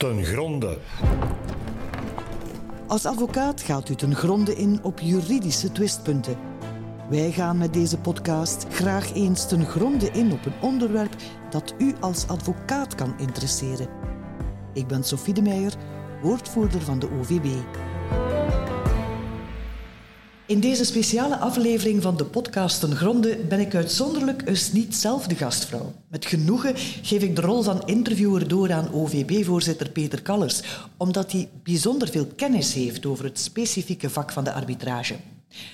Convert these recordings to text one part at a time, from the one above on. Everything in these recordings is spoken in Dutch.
ten gronde. Als advocaat gaat u ten gronde in op juridische twistpunten. Wij gaan met deze podcast graag eens ten gronde in op een onderwerp dat u als advocaat kan interesseren. Ik ben Sophie de Meijer, woordvoerder van de OVB. In deze speciale aflevering van de podcast Ten Gronde ben ik uitzonderlijk eens niet zelf de gastvrouw. Met genoegen geef ik de rol van interviewer door aan OVB-voorzitter Peter Kallers, omdat hij bijzonder veel kennis heeft over het specifieke vak van de arbitrage.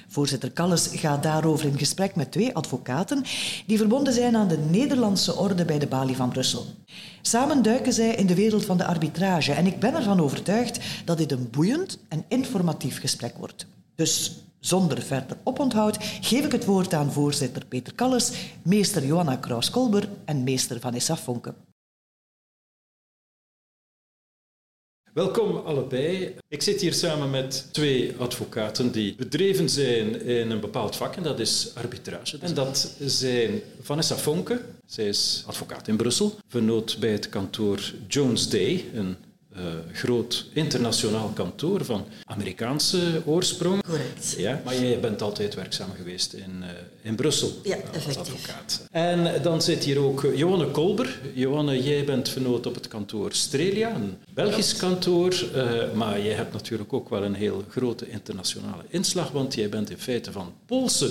Voorzitter Kallers gaat daarover in gesprek met twee advocaten die verbonden zijn aan de Nederlandse orde bij de Balie van Brussel. Samen duiken zij in de wereld van de arbitrage en ik ben ervan overtuigd dat dit een boeiend en informatief gesprek wordt. Dus zonder verder oponthoud geef ik het woord aan voorzitter Peter Kallers, meester Johanna Kraus-Kolber en meester Vanessa Vonke. Welkom allebei. Ik zit hier samen met twee advocaten die bedreven zijn in een bepaald vak en dat is arbitrage. En dat zijn Vanessa Vonke, zij is advocaat in Brussel, vernoot bij het kantoor Jones Day, een uh, groot internationaal kantoor van Amerikaanse oorsprong. Correct. Ja, maar jij bent altijd werkzaam geweest in, uh, in Brussel ja, als advocaat. En dan zit hier ook Johanne Kolber. Johanne, jij bent vernoot op het kantoor Strelia, een Belgisch kantoor. Uh, maar jij hebt natuurlijk ook wel een heel grote internationale inslag, want jij bent in feite van Poolse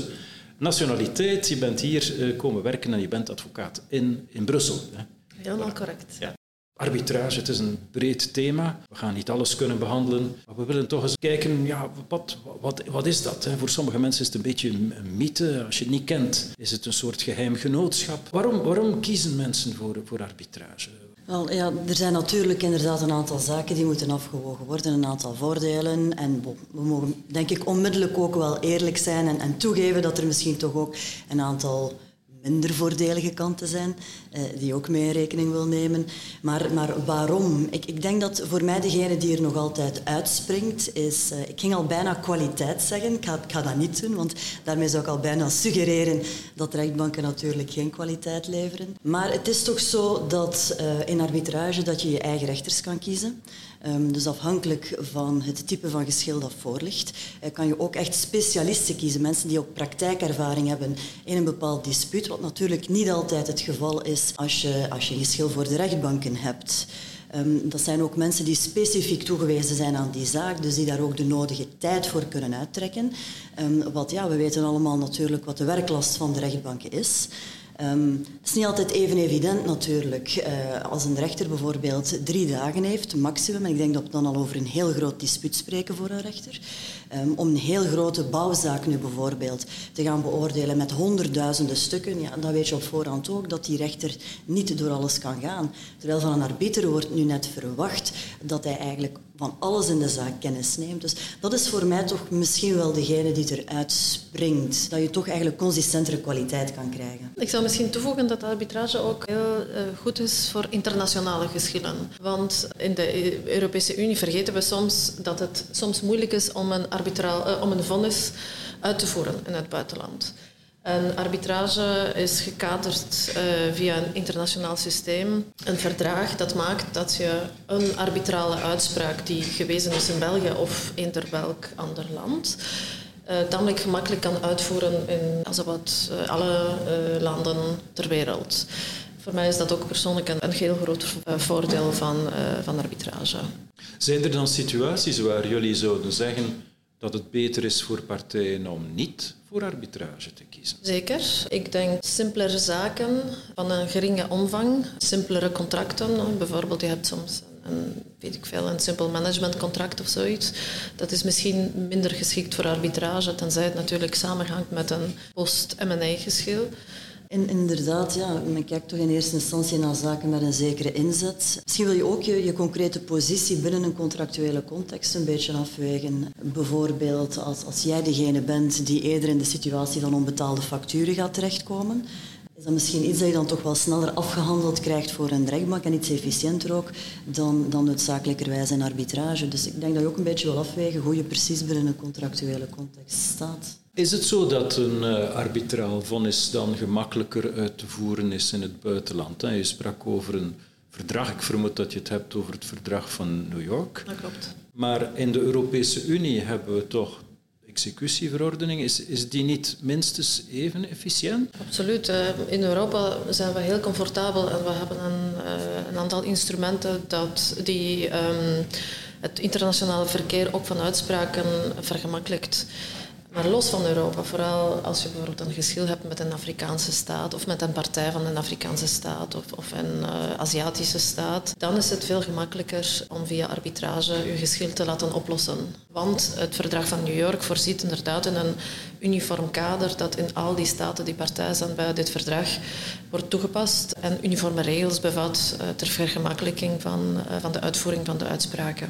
nationaliteit. Je bent hier komen werken en je bent advocaat in, in Brussel. Hè? Helemaal correct. Ja. Arbitrage, het is een breed thema. We gaan niet alles kunnen behandelen. Maar we willen toch eens kijken, ja, wat, wat, wat is dat? Voor sommige mensen is het een beetje een mythe. Als je het niet kent, is het een soort geheim genootschap. Waarom, waarom kiezen mensen voor, voor arbitrage? Wel, ja, er zijn natuurlijk inderdaad een aantal zaken die moeten afgewogen worden, een aantal voordelen. En we mogen denk ik onmiddellijk ook wel eerlijk zijn en, en toegeven dat er misschien toch ook een aantal minder voordelige kanten zijn, eh, die ook mee in rekening wil nemen. Maar, maar waarom? Ik, ik denk dat voor mij degene die er nog altijd uitspringt, is... Uh, ik ging al bijna kwaliteit zeggen. Ik ga, dat niet doen, want daarmee zou ik al bijna suggereren dat rechtbanken natuurlijk geen kwaliteit leveren. Maar het is toch zo dat uh, in arbitrage dat je je eigen rechters kan kiezen. Um, dus afhankelijk van het type van geschil dat voor ligt, uh, kan je ook echt specialisten kiezen. Mensen die ook praktijkervaring hebben in een bepaald dispuut, wat natuurlijk niet altijd het geval is als je, als je een geschil voor de rechtbanken hebt. Um, dat zijn ook mensen die specifiek toegewezen zijn aan die zaak, dus die daar ook de nodige tijd voor kunnen uittrekken. Um, wat ja, we weten allemaal natuurlijk wat de werklast van de rechtbanken is. Um, het is niet altijd even evident natuurlijk. Uh, als een rechter bijvoorbeeld drie dagen heeft, maximum, en ik denk dat we dan al over een heel groot dispuut spreken voor een rechter, um, om een heel grote bouwzaak nu bijvoorbeeld te gaan beoordelen met honderdduizenden stukken, ja, dan weet je op voorhand ook dat die rechter niet door alles kan gaan. Terwijl van een arbiter wordt nu net verwacht dat hij eigenlijk van alles in de zaak kennis neemt. Dus dat is voor mij toch misschien wel degene die eruit springt. Dat je toch eigenlijk consistentere kwaliteit kan krijgen. Ik zou misschien toevoegen dat arbitrage ook heel uh, goed is voor internationale geschillen. Want in de Europese Unie vergeten we soms dat het soms moeilijk is om een, arbitraal, uh, om een vonnis uit te voeren in het buitenland. En arbitrage is gekaderd uh, via een internationaal systeem. Een verdrag dat maakt dat je een arbitrale uitspraak die gewezen is in België of eender welk ander land, uh, tamelijk gemakkelijk kan uitvoeren in uh, alle landen ter wereld. Voor mij is dat ook persoonlijk een, een heel groot voordeel van, van arbitrage. Zijn er dan situaties waar jullie zouden zeggen dat het beter is voor partijen om niet voor arbitrage te kiezen? Zeker. Ik denk simpelere zaken van een geringe omvang, simpelere contracten. Bijvoorbeeld, je hebt soms een, weet ik veel, een simpel managementcontract of zoiets. Dat is misschien minder geschikt voor arbitrage, tenzij het natuurlijk samenhangt met een post-M&A-geschil. Inderdaad, ja, men kijkt toch in eerste instantie naar zaken met een zekere inzet. Misschien wil je ook je, je concrete positie binnen een contractuele context een beetje afwegen. Bijvoorbeeld als, als jij degene bent die eerder in de situatie van onbetaalde facturen gaat terechtkomen, is dat misschien iets dat je dan toch wel sneller afgehandeld krijgt voor een rechtbank en iets efficiënter ook dan, dan noodzakelijkerwijs in arbitrage. Dus ik denk dat je ook een beetje wil afwegen hoe je precies binnen een contractuele context staat. Is het zo dat een uh, arbitraal vonnis dan gemakkelijker uit te voeren is in het buitenland? Hè? Je sprak over een verdrag. Ik vermoed dat je het hebt over het verdrag van New York. Dat klopt. Maar in de Europese Unie hebben we toch executieverordening. Is, is die niet minstens even efficiënt? Absoluut. Eh, in Europa zijn we heel comfortabel en we hebben een, eh, een aantal instrumenten dat die ehm, het internationale verkeer ook van uitspraken vergemakkelijkt. Maar los van Europa, vooral als je bijvoorbeeld een geschil hebt met een Afrikaanse staat of met een partij van een Afrikaanse staat of, of een uh, Aziatische staat, dan is het veel gemakkelijker om via arbitrage je geschil te laten oplossen. Want het verdrag van New York voorziet inderdaad in een uniform kader dat in al die staten die partij zijn bij dit verdrag wordt toegepast en uniforme regels bevat uh, ter vergemakkelijking van, uh, van de uitvoering van de uitspraken.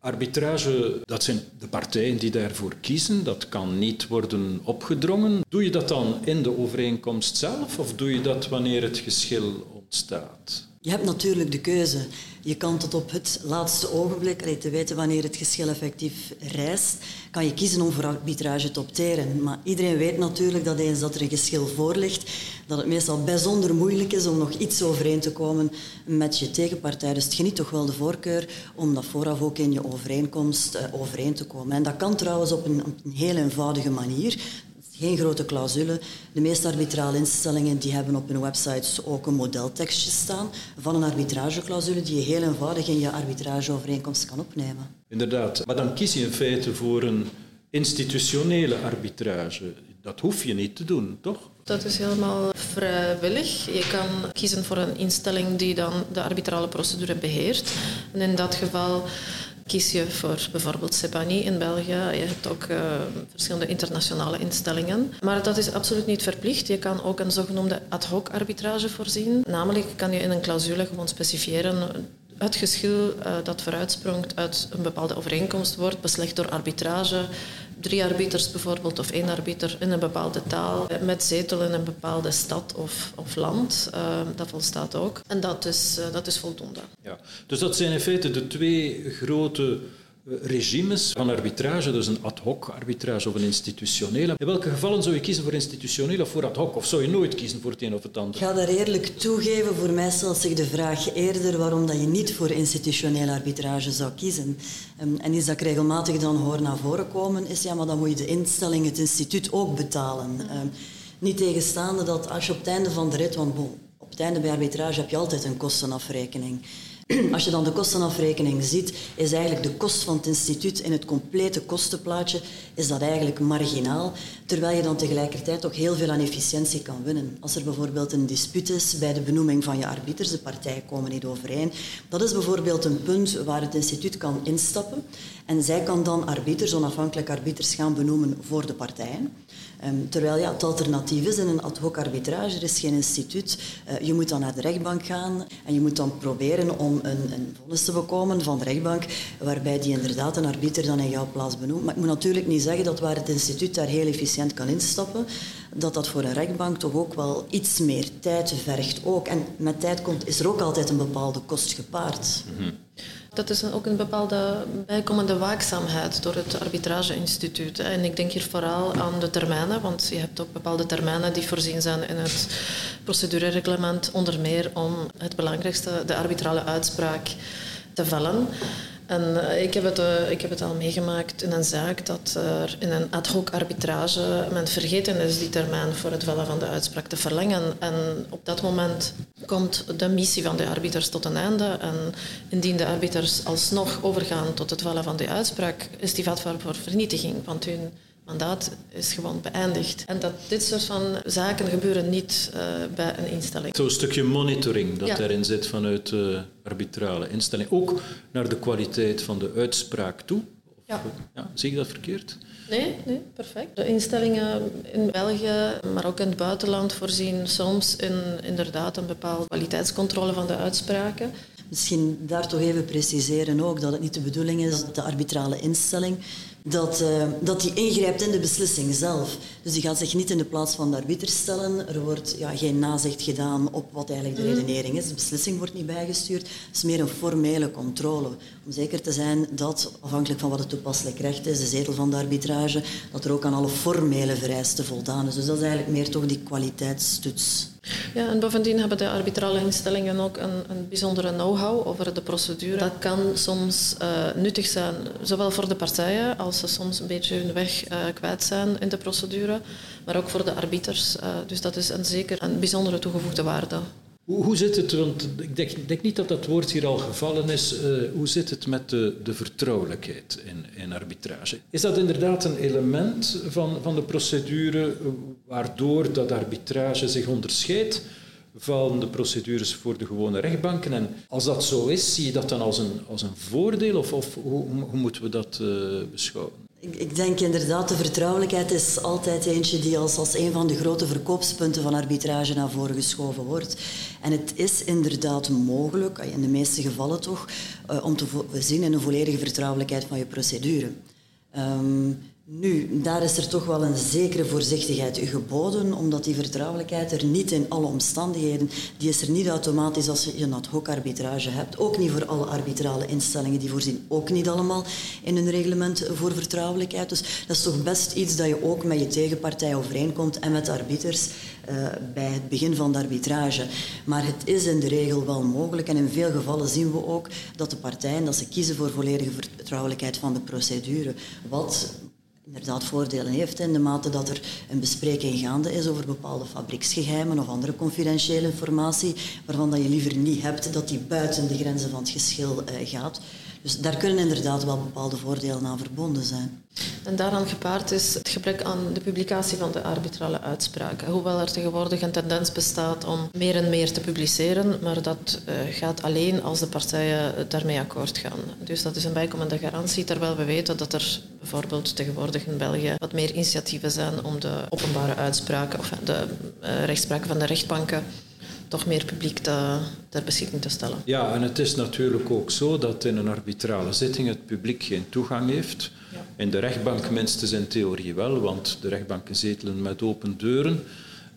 Arbitrage, dat zijn de partijen die daarvoor kiezen. Dat kan niet worden opgedrongen. Doe je dat dan in de overeenkomst zelf of doe je dat wanneer het geschil ontstaat? Je hebt natuurlijk de keuze. Je kan tot op het laatste ogenblik, te weten wanneer het geschil effectief rijst, kan je kiezen om voor arbitrage te opteren. Maar iedereen weet natuurlijk dat eens dat er een geschil voor ligt, dat het meestal bijzonder moeilijk is om nog iets overeen te komen met je tegenpartij. Dus het geniet toch wel de voorkeur om dat vooraf ook in je overeenkomst uh, overeen te komen. En dat kan trouwens op een, op een heel eenvoudige manier. Geen grote clausule. De meeste arbitrale instellingen die hebben op hun websites ook een modeltekstje staan van een arbitrageclausule die je heel eenvoudig in je arbitrageovereenkomst kan opnemen. Inderdaad, maar dan kies je in feite voor een institutionele arbitrage. Dat hoef je niet te doen, toch? Dat is helemaal vrijwillig. Je kan kiezen voor een instelling die dan de arbitrale procedure beheert. En in dat geval kies je voor bijvoorbeeld CEPANI in België. Je hebt ook uh, verschillende internationale instellingen. Maar dat is absoluut niet verplicht. Je kan ook een zogenoemde ad hoc arbitrage voorzien. Namelijk kan je in een clausule gewoon specifieren het geschil uh, dat vooruitsprongt uit een bepaalde overeenkomst wordt beslecht door arbitrage. Drie arbiters bijvoorbeeld, of één arbiter in een bepaalde taal, met zetel in een bepaalde stad of, of land. Uh, dat volstaat ook. En dat is, uh, dat is voldoende. Ja. Dus dat zijn in feite de twee grote regimes van arbitrage, dus een ad hoc arbitrage of een institutionele. In welke gevallen zou je kiezen voor institutioneel of voor ad hoc? Of zou je nooit kiezen voor het een of het ander? Ik ga daar eerlijk toegeven. Voor mij stelt zich de vraag eerder waarom dat je niet voor institutionele arbitrage zou kiezen. En iets dat ik regelmatig dan hoor naar voren komen is ja, maar dan moet je de instelling, het instituut ook betalen. Niet tegenstaande dat als je op het einde van de rit, want op het einde bij arbitrage heb je altijd een kostenafrekening. Als je dan de kostenafrekening ziet, is eigenlijk de kost van het instituut in het complete kostenplaatje is dat eigenlijk marginaal, terwijl je dan tegelijkertijd ook heel veel aan efficiëntie kan winnen. Als er bijvoorbeeld een dispuut is bij de benoeming van je arbiters, de partijen komen niet overeen, dat is bijvoorbeeld een punt waar het instituut kan instappen en zij kan dan arbiters, onafhankelijk arbiters, gaan benoemen voor de partijen. Um, terwijl ja, het alternatief is in een ad hoc arbitrage, er is geen instituut. Uh, je moet dan naar de rechtbank gaan en je moet dan proberen om een, een vonnis te bekomen van de rechtbank, waarbij die inderdaad een arbiter dan in jouw plaats benoemt. Maar ik moet natuurlijk niet zeggen dat waar het instituut daar heel efficiënt kan instappen, dat dat voor een rechtbank toch ook wel iets meer tijd vergt. Ook. En met tijd komt, is er ook altijd een bepaalde kost gepaard. Mm. Dat is ook een bepaalde bijkomende waakzaamheid door het arbitrageinstituut. En ik denk hier vooral aan de termijnen, want je hebt ook bepaalde termijnen die voorzien zijn in het procedurereglement, onder meer om het belangrijkste, de arbitrale uitspraak, te vellen. En uh, ik, heb het, uh, ik heb het al meegemaakt in een zaak dat er in een ad hoc arbitrage men vergeten is die termijn voor het vellen van de uitspraak te verlengen. En op dat moment komt de missie van de arbiters tot een einde. En indien de arbiters alsnog overgaan tot het vellen van die uitspraak, is die vatbaar voor vernietiging. Want hun mandaat is gewoon beëindigd. En dat dit soort van zaken gebeuren niet uh, bij een instelling. Zo'n stukje monitoring dat ja. erin zit vanuit de arbitrale instelling. Ook naar de kwaliteit van de uitspraak toe. Of, ja. ja. Zie ik dat verkeerd? Nee, nee, perfect. De instellingen in België, maar ook in het buitenland, voorzien soms in inderdaad een bepaalde kwaliteitscontrole van de uitspraken. Misschien daar toch even preciseren ook dat het niet de bedoeling is dat de arbitrale instelling dat, uh, dat die ingrijpt in de beslissing zelf. Dus die gaat zich niet in de plaats van de arbiter stellen. Er wordt ja, geen nazicht gedaan op wat eigenlijk de mhm. redenering is. De beslissing wordt niet bijgestuurd. Het is meer een formele controle. Om zeker te zijn dat, afhankelijk van wat het toepasselijk recht is, de zetel van de arbitrage, dat er ook aan alle formele vereisten voldaan is. Dus dat is eigenlijk meer toch die kwaliteitstoets. Ja, en bovendien hebben de arbitrale instellingen ook een, een bijzondere know-how over de procedure. Dat kan soms uh, nuttig zijn, zowel voor de partijen als ze soms een beetje hun weg uh, kwijt zijn in de procedure, maar ook voor de arbiters. Uh, dus dat is een, zeker een bijzondere toegevoegde waarde. Hoe, hoe zit het, want ik denk, denk, niet dat dat woord hier al gevallen is, hoe zit het met de, de vertrouwelijkheid in, in, arbitrage? Is dat inderdaad een element van, van de procedure waardoor dat arbitrage zich onderscheidt van de procedures voor de gewone rechtbanken. En als dat zo is, zie je dat dan als een, als een voordeel of, of hoe, hoe, moeten we dat uh, beschouwen? Ik, denk inderdaad, de vertrouwelijkheid is altijd eentje die als, als een van de grote verkoopspunten van arbitrage naar voren geschoven wordt. En het is inderdaad mogelijk, in de meeste gevallen toch, uh, om te zien in een volledige vertrouwelijkheid van je procedure. Um, nu, daar is er toch wel een zekere voorzichtigheid geboden, omdat die vertrouwelijkheid er niet in alle omstandigheden, die is er niet automatisch als je een ad hoc arbitrage hebt. Ook niet voor alle arbitrale instellingen, die voorzien ook niet allemaal in een reglement voor vertrouwelijkheid. Dus dat is toch best iets dat je ook met je tegenpartij overeenkomt en met arbiters uh, bij het begin van de arbitrage. Maar het is in de regel wel mogelijk en in veel gevallen zien we ook dat de partijen dat ze kiezen voor volledige vertrouwelijkheid van de procedure. Wat inderdaad voordelen heeft in de mate dat er een bespreking gaande is over bepaalde fabrieksgeheimen of andere confidentiële informatie waarvan dat je liever niet hebt dat die buiten de grenzen van het geschil uh, gaat. Dus daar kunnen inderdaad wel bepaalde voordelen aan verbonden zijn. En daaraan gepaard is het gebrek aan de publicatie van de arbitrale uitspraken. Hoewel er tegenwoordig een tendens bestaat om meer en meer te publiceren, maar dat uh, gaat alleen als de partijen daarmee akkoord gaan. Dus dat is een bijkomende garantie, terwijl we weten dat er bijvoorbeeld tegenwoordig in België wat meer initiatieven zijn om de openbare uitspraken of de uh, rechtspraken van de rechtbanken toch meer publiek te, ter beschikking te stellen. Ja, en het is natuurlijk ook zo dat in een arbitrale zitting het publiek geen toegang heeft. Ja. In de rechtbank minstens in theorie wel, want de rechtbanken zetelen met open deuren.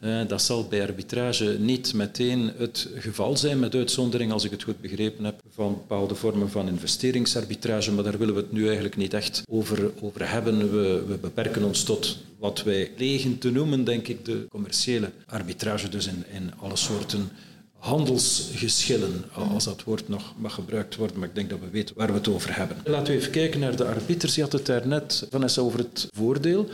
Eh, dat zal bij arbitrage niet meteen het geval zijn, met uitzondering, als ik het goed begrepen heb, van bepaalde vormen van investeringsarbitrage. Maar daar willen we het nu eigenlijk niet echt over, over hebben. We, we beperken ons tot wat wij plegen te noemen, denk ik, de commerciële arbitrage, dus in, in alle soorten handelsgeschillen, als dat woord nog mag gebruikt worden, maar ik denk dat we weten waar we het over hebben. Laten we even kijken naar de arbiters. Je had het daarnet, Vanessa, over het voordeel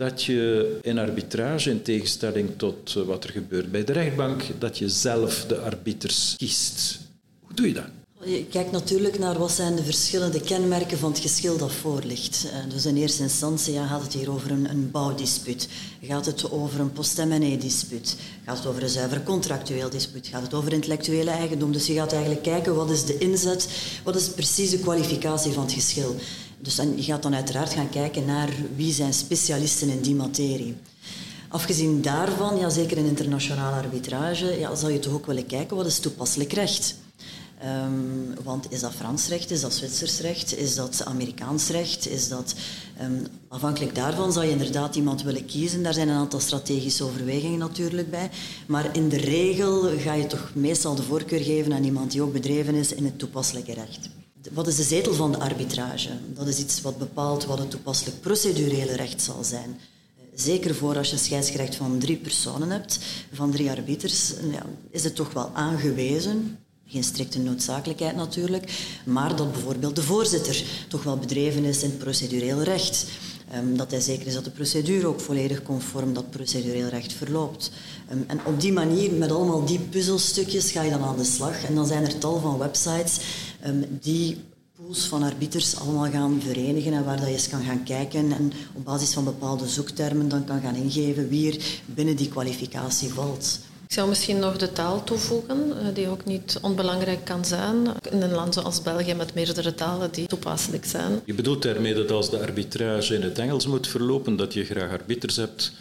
dat je in arbitrage, in tegenstelling tot eh, wat er gebeurt bij de rechtbank, dat je zelf de arbiters kiest. Hoe doe je dat? Je kijkt natuurlijk naar wat zijn de verschillende kenmerken van het geschil dat voor ligt. Eh, dus in eerste instantie ja, gaat het hier over een, een bouwdispuut. Gaat het over een post dispuut Gaat het over een zuiver contractueel dispuut? Gaat het over intellectuele eigendom? Dus je gaat eigenlijk kijken wat is de inzet, wat is precies de kwalificatie van het geschil. Dus dan, je gaat dan uiteraard gaan kijken naar wie zijn specialisten in die materie. Afgezien daarvan, ja, zeker in internationale arbitrage, ja, zal je toch ook willen kijken wat is toepasselijk recht. Um, want is dat Frans recht, is dat Zwitsers recht, is dat Amerikaans recht, is dat... Um, afhankelijk daarvan zal je inderdaad iemand willen kiezen. Daar zijn een aantal strategische overwegingen natuurlijk bij. Maar in de regel ga je toch meestal de voorkeur geven aan iemand die ook bedreven is in het toepasselijke recht. Wat is de zetel van de arbitrage? Dat is iets wat bepaalt wat het toepasselijk procedurele recht zal zijn. Zeker voor als je scheidsgerecht van drie personen hebt, van drie arbiters, ja, is het toch wel aangewezen, geen strikte noodzakelijkheid natuurlijk, maar dat bijvoorbeeld de voorzitter toch wel bedreven is in het procedureel recht. Um, dat hij zeker is dat de procedure ook volledig conform dat procedureel recht verloopt. Um, en op die manier, met allemaal die puzzelstukjes, ga je dan aan de slag. En dan zijn er tal van websites um, die pools van arbiters allemaal gaan verenigen en waar dat je eens kan gaan kijken en op basis van bepaalde zoektermen dan kan gaan ingeven wie er binnen die kwalificatie valt. Ik zou misschien nog de taal toevoegen, eh, die ook niet onbelangrijk kan zijn. In een land zoals België met meerdere talen die toepasselijk zijn. Je bedoelt daarmee dat als de arbitrage in het Engels moet verlopen, dat je graag arbiters hebt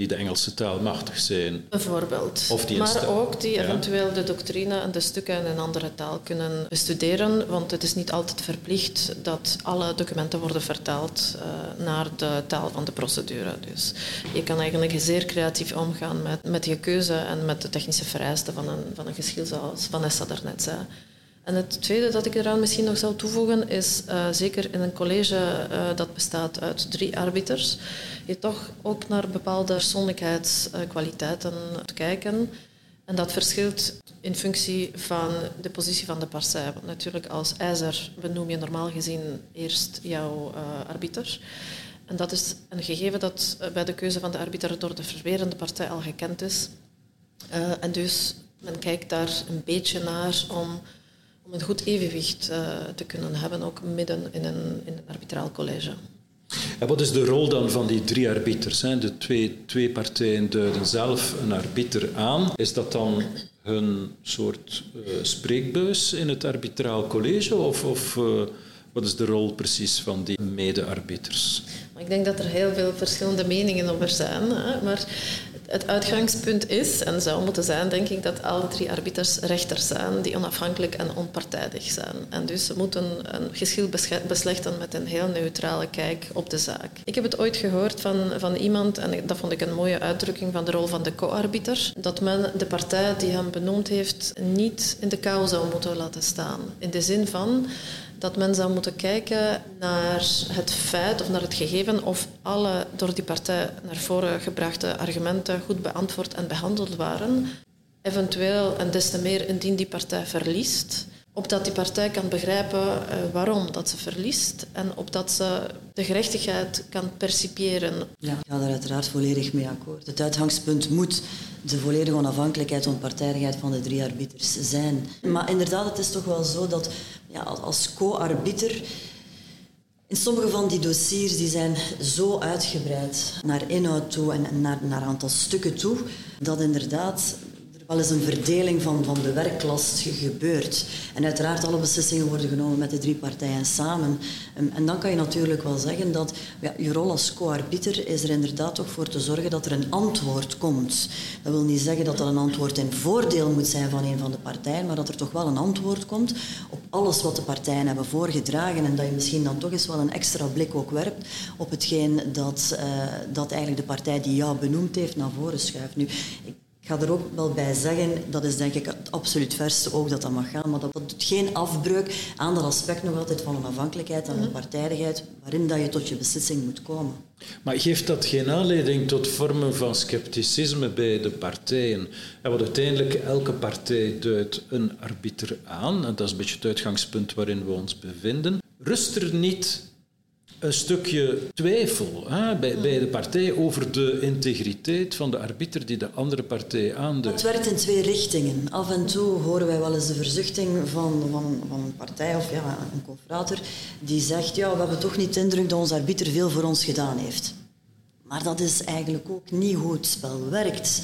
die de Engelse taal machtig zijn. Bijvoorbeeld. Of die maar ook die eventueel de doctrine en de stukken in een andere taal kunnen bestuderen, want het is niet altijd verplicht dat alle documenten worden vertaald uh, naar de taal van de procedure. Dus je kan eigenlijk zeer creatief omgaan met, met je keuze en met de technische vereisten van een, van een geschil, zoals Vanessa daarnet zei. En het tweede dat ik eraan misschien nog zou toevoegen is, uh, zeker in een college uh, dat bestaat uit drie arbiters, je toch ook naar bepaalde persoonlijkheidskwaliteiten te kijken. En dat verschilt in functie van de positie van de partij. Want natuurlijk als ijzer benoem je normaal gezien eerst jouw uh, arbiter. En dat is een gegeven dat bij de keuze van de arbiter door de verwerende partij al gekend is. en dus men kijkt daar een beetje naar om om een goed evenwicht uh, te kunnen hebben, ook midden in een, in een arbitraal college. En wat is de rol dan van die drie arbiters? Hè? De twee, twee partijen duiden zelf een arbiter aan. Is dat dan hun soort uh, spreekbuis in het arbitraal college? Of, of uh, wat is de rol precies van die mede-arbiters? Ik denk dat er heel veel verschillende meningen over zijn. Hè? Maar het uitgangspunt is en zou moeten zijn, denk ik, dat alle drie arbiters rechters zijn die onafhankelijk en onpartijdig zijn. En dus ze moeten een geschil beslechten met een heel neutrale kijk op de zaak. Ik heb het ooit gehoord van, van iemand, en dat vond ik een mooie uitdrukking van de rol van de co-arbiter, dat men de partij die hem benoemd heeft niet in de kou zou moeten laten staan. In de zin van dat men zou moeten kijken naar het feit of naar het gegeven of alle door die partij naar voren gebrachte argumenten goed beantwoord en behandeld waren. Eventueel, en des te meer indien die partij verliest, opdat die partij kan begrijpen uh, waarom dat ze verliest en opdat ze de gerechtigheid kan percipiëren. Ja, ik ga daar uiteraard volledig mee akkoord. Het uitgangspunt moet de volledige onafhankelijkheid en onpartijdigheid van de drie arbiters zijn. Maar inderdaad, het is toch wel zo dat ja, als co-arbiter. In sommige van die dossiers die zijn zo uitgebreid naar inhoud toe en naar, naar aantal stukken toe, dat inderdaad wel eens een verdeling van, van de werklast gebeurt. En uiteraard alle beslissingen worden genomen met de drie partijen samen. En, en dan kan je natuurlijk wel zeggen dat ja, je rol als co-arbiter is er inderdaad toch voor te zorgen dat er een antwoord komt. Dat wil niet zeggen dat dat een antwoord in voordeel moet zijn van een van de partijen, maar dat er toch wel een antwoord komt op alles wat de partijen hebben voorgedragen en dat je misschien dan toch eens wel een extra blik ook werpt op hetgeen dat, uh, dat eigenlijk de partij die jou benoemd heeft naar voren schuift. Nu, ga er ook wel bij zeggen, dat is denk ik het absoluut verste ook dat dat mag gaan, maar dat, doet geen afbreuk aan dat aspect nog altijd van onafhankelijkheid en onpartijdigheid, waarin dat je tot je beslissing moet komen. Maar geeft dat geen aanleiding tot vormen van scepticisme bij de partijen? En wat uiteindelijk elke partij duidt een arbiter aan, en dat is een beetje het uitgangspunt waarin we ons bevinden. Rust er niet een stukje twijfel hè, bij, bij de partij over de integriteit van de arbiter die de andere partij aanduidt. Het werkt in twee richtingen. Af en toe horen wij wel eens de verzuchting van, van, van een partij of ja, een confrater die zegt ja, we hebben toch niet de indruk dat onze arbiter veel voor ons gedaan heeft. Maar dat is eigenlijk ook niet hoe het spel werkt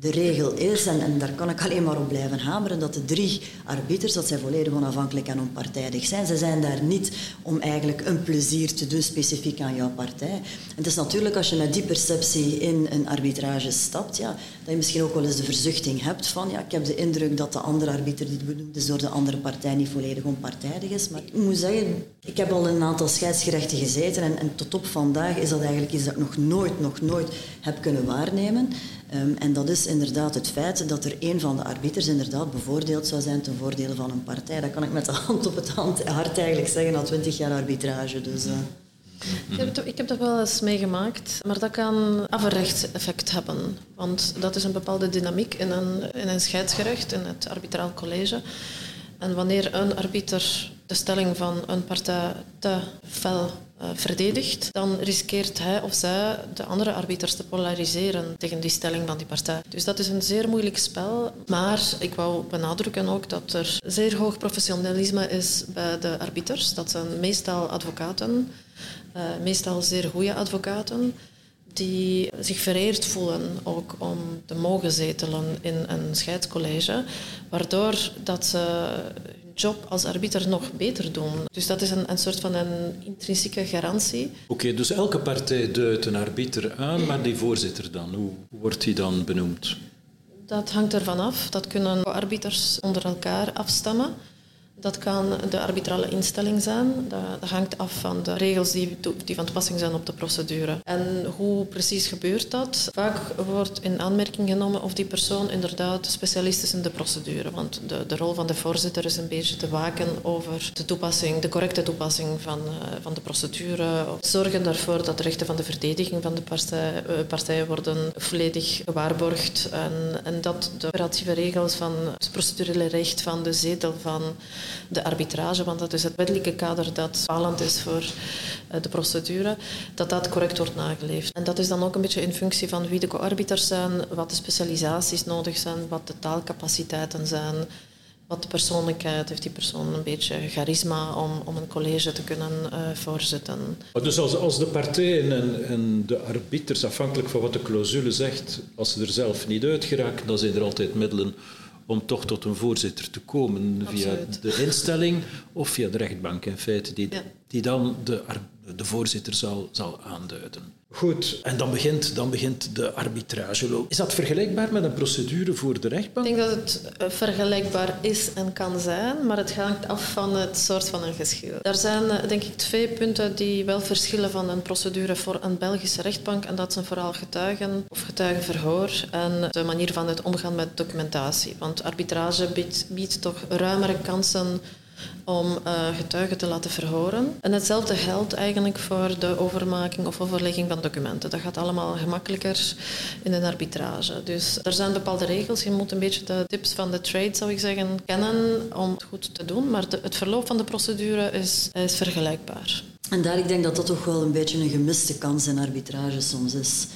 de regel is, en, daar kan ik alleen maar op blijven hameren, dat de drie arbiters, dat zij volledig onafhankelijk en onpartijdig zijn. Ze zijn daar niet om eigenlijk een plezier te doen specifiek aan jouw partij. Het is natuurlijk als je met die perceptie in een arbitrage stapt, ja, dat je misschien ook wel eens de verzuchting hebt van ja, ik heb de indruk dat de andere arbiter die benoemd is door de andere partij niet volledig onpartijdig is. Maar ik moet zeggen, ik heb al een aantal scheidsgerechten gezeten en, en tot op vandaag is dat eigenlijk iets dat ik nog nooit, nog nooit heb kunnen waarnemen. Um, en dat is inderdaad het feit dat er een van de arbiters inderdaad bevoordeeld zou zijn ten voordele van een partij. Dat kan ik met de hand op het hart eigenlijk zeggen na twintig jaar arbitrage. Dus, uh. Ik heb, dat wel eens meegemaakt, maar dat kan averechts effect hebben. Want dat is een bepaalde dynamiek in een, in een scheidsgerecht, in het arbitraal college. En wanneer een arbiter de stelling van een partij te fel verdedigt, dan riskeert hij of zij de andere arbiters te polariseren tegen die stelling van die partij. Dus dat is een zeer moeilijk spel. Maar ik wou benadrukken ook dat er zeer hoog professionalisme is bij de arbiters. Dat zijn meestal advocaten, uh, meestal zeer goede advocaten die zich vereerd voelen ook om te mogen zetelen in een scheidscollege, waardoor dat ze job als arbiter nog beter doen. Dus dat is een, een soort van een intrinsieke garantie. Oké, dus elke partij duidt een arbiter aan, maar die voorzitter dan, hoe wordt die dan benoemd? Dat hangt ervan af. Dat kunnen arbiters onder elkaar afstemmen. Dat kan de arbitrale instelling zijn. Dat hangt af van de regels die, van toepassing zijn op de procedure. En hoe precies gebeurt dat? Vaak wordt in aanmerking genomen of die persoon inderdaad specialist is in de procedure. Want de, de rol van de voorzitter is een beetje te waken over de toepassing, de correcte toepassing van, uh, van de procedure. Zorgen ervoor dat de rechten van de verdediging van de partij, uh, partijen worden volledig gewaarborgd. En, en dat de operatieve regels van het procedurele recht van de zetel van de arbitrage, want dat is het wettelijke kader dat bepalend is voor eh, de procedure, dat dat correct wordt nageleefd. En dat is dan ook een beetje in functie van wie de co-arbiters zijn, wat de specialisaties nodig zijn, wat de taalcapaciteiten zijn, wat de persoonlijkheid heeft die persoon een beetje charisma om, om een college te kunnen uh, voorzitten. Dus als, als de partijen en, en, de arbiters, afhankelijk van wat de clausule zegt, als ze er zelf niet uit geraken, dan zijn er altijd middelen om toch tot een voorzitter te komen via de instelling of via de rechtbank in feite, die, ja. die dan de, de voorzitter zal, zal aanduiden. Goed, en dan begint, dan begint de arbitrage. Is dat vergelijkbaar met een procedure voor de rechtbank? Ik denk dat het eh, vergelijkbaar is en kan zijn, maar het hangt af van het soort van een geschil. Er zijn eh, denk ik twee punten die wel verschillen van een procedure voor een Belgische rechtbank en dat zijn vooral getuigen of getuigenverhoor en de manier van het omgaan met documentatie. Want arbitrage biedt, biedt toch ruimere kansen om uh, getuigen te laten verhoren. En hetzelfde geldt eigenlijk voor de overmaking of overlegging van documenten. Dat gaat allemaal gemakkelijker in een arbitrage. Dus er zijn bepaalde regels. Je moet een beetje de tips van de trade, zou ik zeggen, kennen om het goed te doen. Maar het verloop van de procedure is, is vergelijkbaar. En daar ik denk dat dat toch wel een beetje een gemiste kans in arbitrage soms is.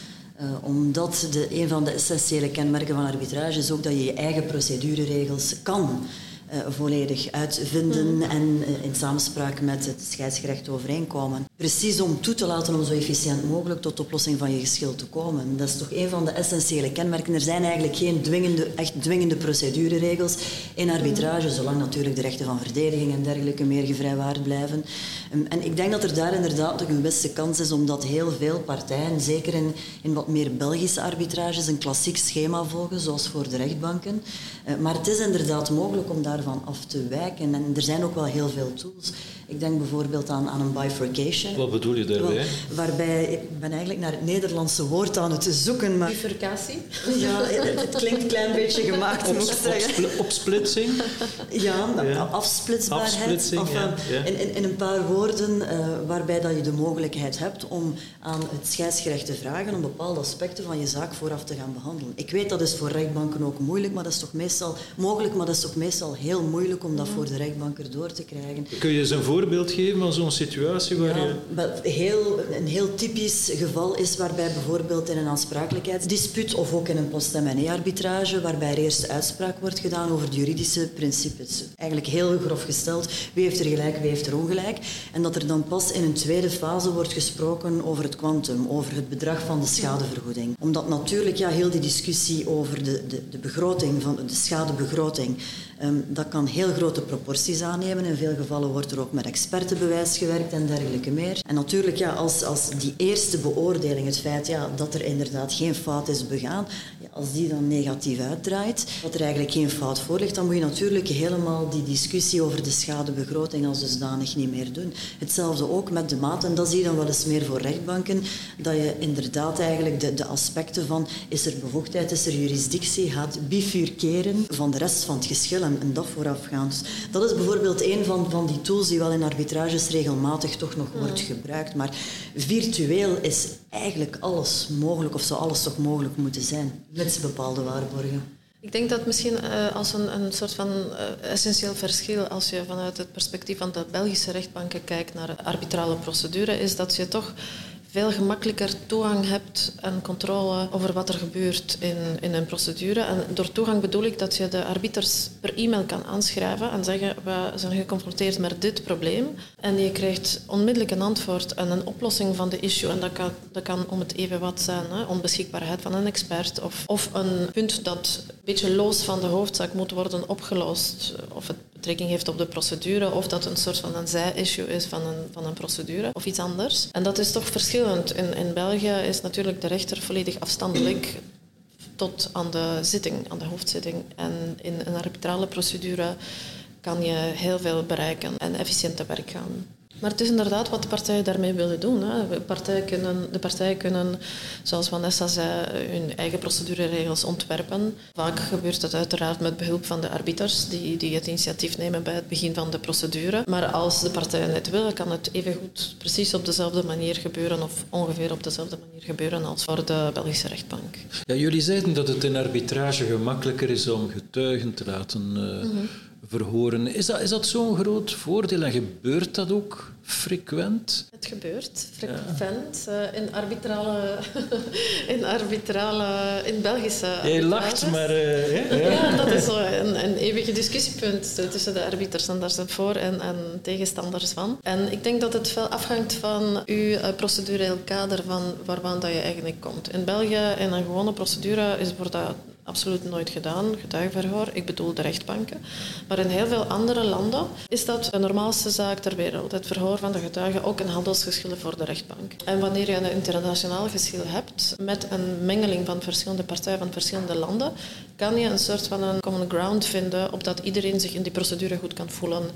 Uh, omdat de, een van de essentiële kenmerken van arbitrage is ook dat je je eigen procedureregels kan uh, volledig uitvinden mm. en uh, in samenspraak met het scheidsgerecht overeenkomen. Precies om toe te laten om zo efficiënt mogelijk tot de oplossing van je geschil te komen. Dat is toch een van de essentiële kenmerken. Er zijn eigenlijk geen dwingende, echt dwingende procedureregels in arbitrage, zolang natuurlijk de rechten van verdediging en dergelijke meer gevrijwaard blijven. En ik denk dat er daar inderdaad toch een beste kans is, omdat heel veel partijen, zeker in, in wat meer Belgische arbitrages, een klassiek schema volgen, zoals voor de rechtbanken. Uh, maar het is inderdaad mogelijk om daar daarvan af te wijken. En er zijn ook wel heel veel tools. Ik denk bijvoorbeeld aan, aan een bifurcation. Wat bedoel je daarbij? Waarbij, ik ben eigenlijk naar het Nederlandse woord aan het zoeken. Maar, Bifurcatie? Ja, het klinkt een klein beetje gemaakt, moet ik zeggen. opsplitsing? Ja, ja. afsplitsbaarheid. Afsplitsing, of, ja. ja. In, in, in, een paar woorden uh, waarbij dat je de mogelijkheid hebt om aan het scheidsgerecht te vragen om bepaalde aspecten van je zaak vooraf te gaan behandelen. Ik weet dat is voor rechtbanken ook moeilijk, maar dat is toch meestal mogelijk, maar dat is toch meestal heel moeilijk om dat voor de rechtbank erdoor te krijgen. Kun je eens een voorbeeld geven van zo'n situatie waar ja, je... Heel, een heel typisch geval is waarbij bijvoorbeeld in een aansprakelijkheidsdispuut of ook in een post arbitrage waarbij er eerst uitspraak wordt gedaan over de juridische principes. Eigenlijk heel grof gesteld, wie heeft er gelijk, wie heeft er ongelijk. En dat er dan pas in een tweede fase wordt gesproken over het kwantum, over het bedrag van de schadevergoeding. Omdat natuurlijk ja, heel die discussie over de, de, de begroting, van de schadebegroting, um, dat kan heel grote proporties aannemen. In veel gevallen wordt er ook met expertenbewijs gewerkt en dergelijke meer. En natuurlijk, ja, als, als die eerste beoordeling, het feit ja, dat er inderdaad geen fout is begaan, als die dan negatief uitdraait, dat er eigenlijk geen fout voor ligt, dan moet je natuurlijk helemaal die discussie over de schadebegroting als dusdanig niet meer doen. Hetzelfde ook met de maat, en dat zie je dan wel eens meer voor rechtbanken, dat je inderdaad eigenlijk de, de aspecten van is er bevoegdheid, is er jurisdictie, gaat bifurkeren van de rest van het geschil en, en dat voorafgaand. Dus dat is bijvoorbeeld een van, van die tools die wel in arbitrages regelmatig toch nog wordt gebruikt. Maar virtueel is eigenlijk alles mogelijk, of zou alles toch mogelijk moeten zijn, met bepaalde waarborgen. Ik denk dat misschien uh, als een, een soort van uh, essentieel verschil, als je vanuit het perspectief van de Belgische rechtbanken kijkt naar arbitrale procedure, is dat je toch veel gemakkelijker toegang hebt en controle over wat er gebeurt in, in een procedure. En door toegang bedoel ik dat je de arbiters per e-mail kan aanschrijven en zeggen we zijn geconfronteerd met dit probleem. En je krijgt onmiddellijk een antwoord en een oplossing van de issue. En dat kan, dat kan om het even wat zijn, hè? onbeschikbaarheid van een expert of, of een punt dat een beetje los van de hoofdzaak moet worden opgelost. Of het betrekking heeft op de procedure of dat een soort van een zij-issue is van een, van een procedure of iets anders. En dat is toch verschillend. In, in België is natuurlijk de rechter volledig afstandelijk tot aan de zitting, aan de hoofdzitting. En in een arbitrale procedure kan je heel veel bereiken en efficiënt te werk gaan. Maar het is inderdaad wat de partijen daarmee willen doen. Hè. Partijen kunnen, de partijen kunnen, zoals Vanessa zei, hun eigen procedureregels ontwerpen. Vaak gebeurt dat uiteraard met behulp van de arbiters, die, die het initiatief nemen bij het begin van de procedure. Maar als de partijen het willen, kan het evengoed precies op dezelfde manier gebeuren, of ongeveer op dezelfde manier gebeuren als voor de Belgische rechtbank. Ja, jullie zeiden dat het in arbitrage gemakkelijker is om getuigen te laten... Uh, verhoren. Is dat, is dat zo'n groot voordeel en gebeurt dat ook frequent? Het gebeurt frequent ja. in arbitrale, in arbitrale, in Belgische. Jij lacht, maar. Uh, ja. ja. dat is zo een, een eeuwige discussiepunt tussen de arbiters en daar zijn voor- en, en tegenstanders van. En ik denk dat het veel afhangt van uw procedureel kader van waarvan dat je eigenlijk komt. In België, in een gewone procedure, is wordt dat absoluut nooit gedaan, getuigenverhoor. Ik bedoel de rechtbanken. Maar in heel veel andere landen is dat de normaalste zaak ter wereld. Het verhoor van de getuigen, ook een handelsgeschil voor de rechtbank. En wanneer je een internationaal geschil hebt, met een mengeling van verschillende partijen van verschillende landen, kan je een soort van een common ground vinden, opdat iedereen zich in die procedure goed kan voelen.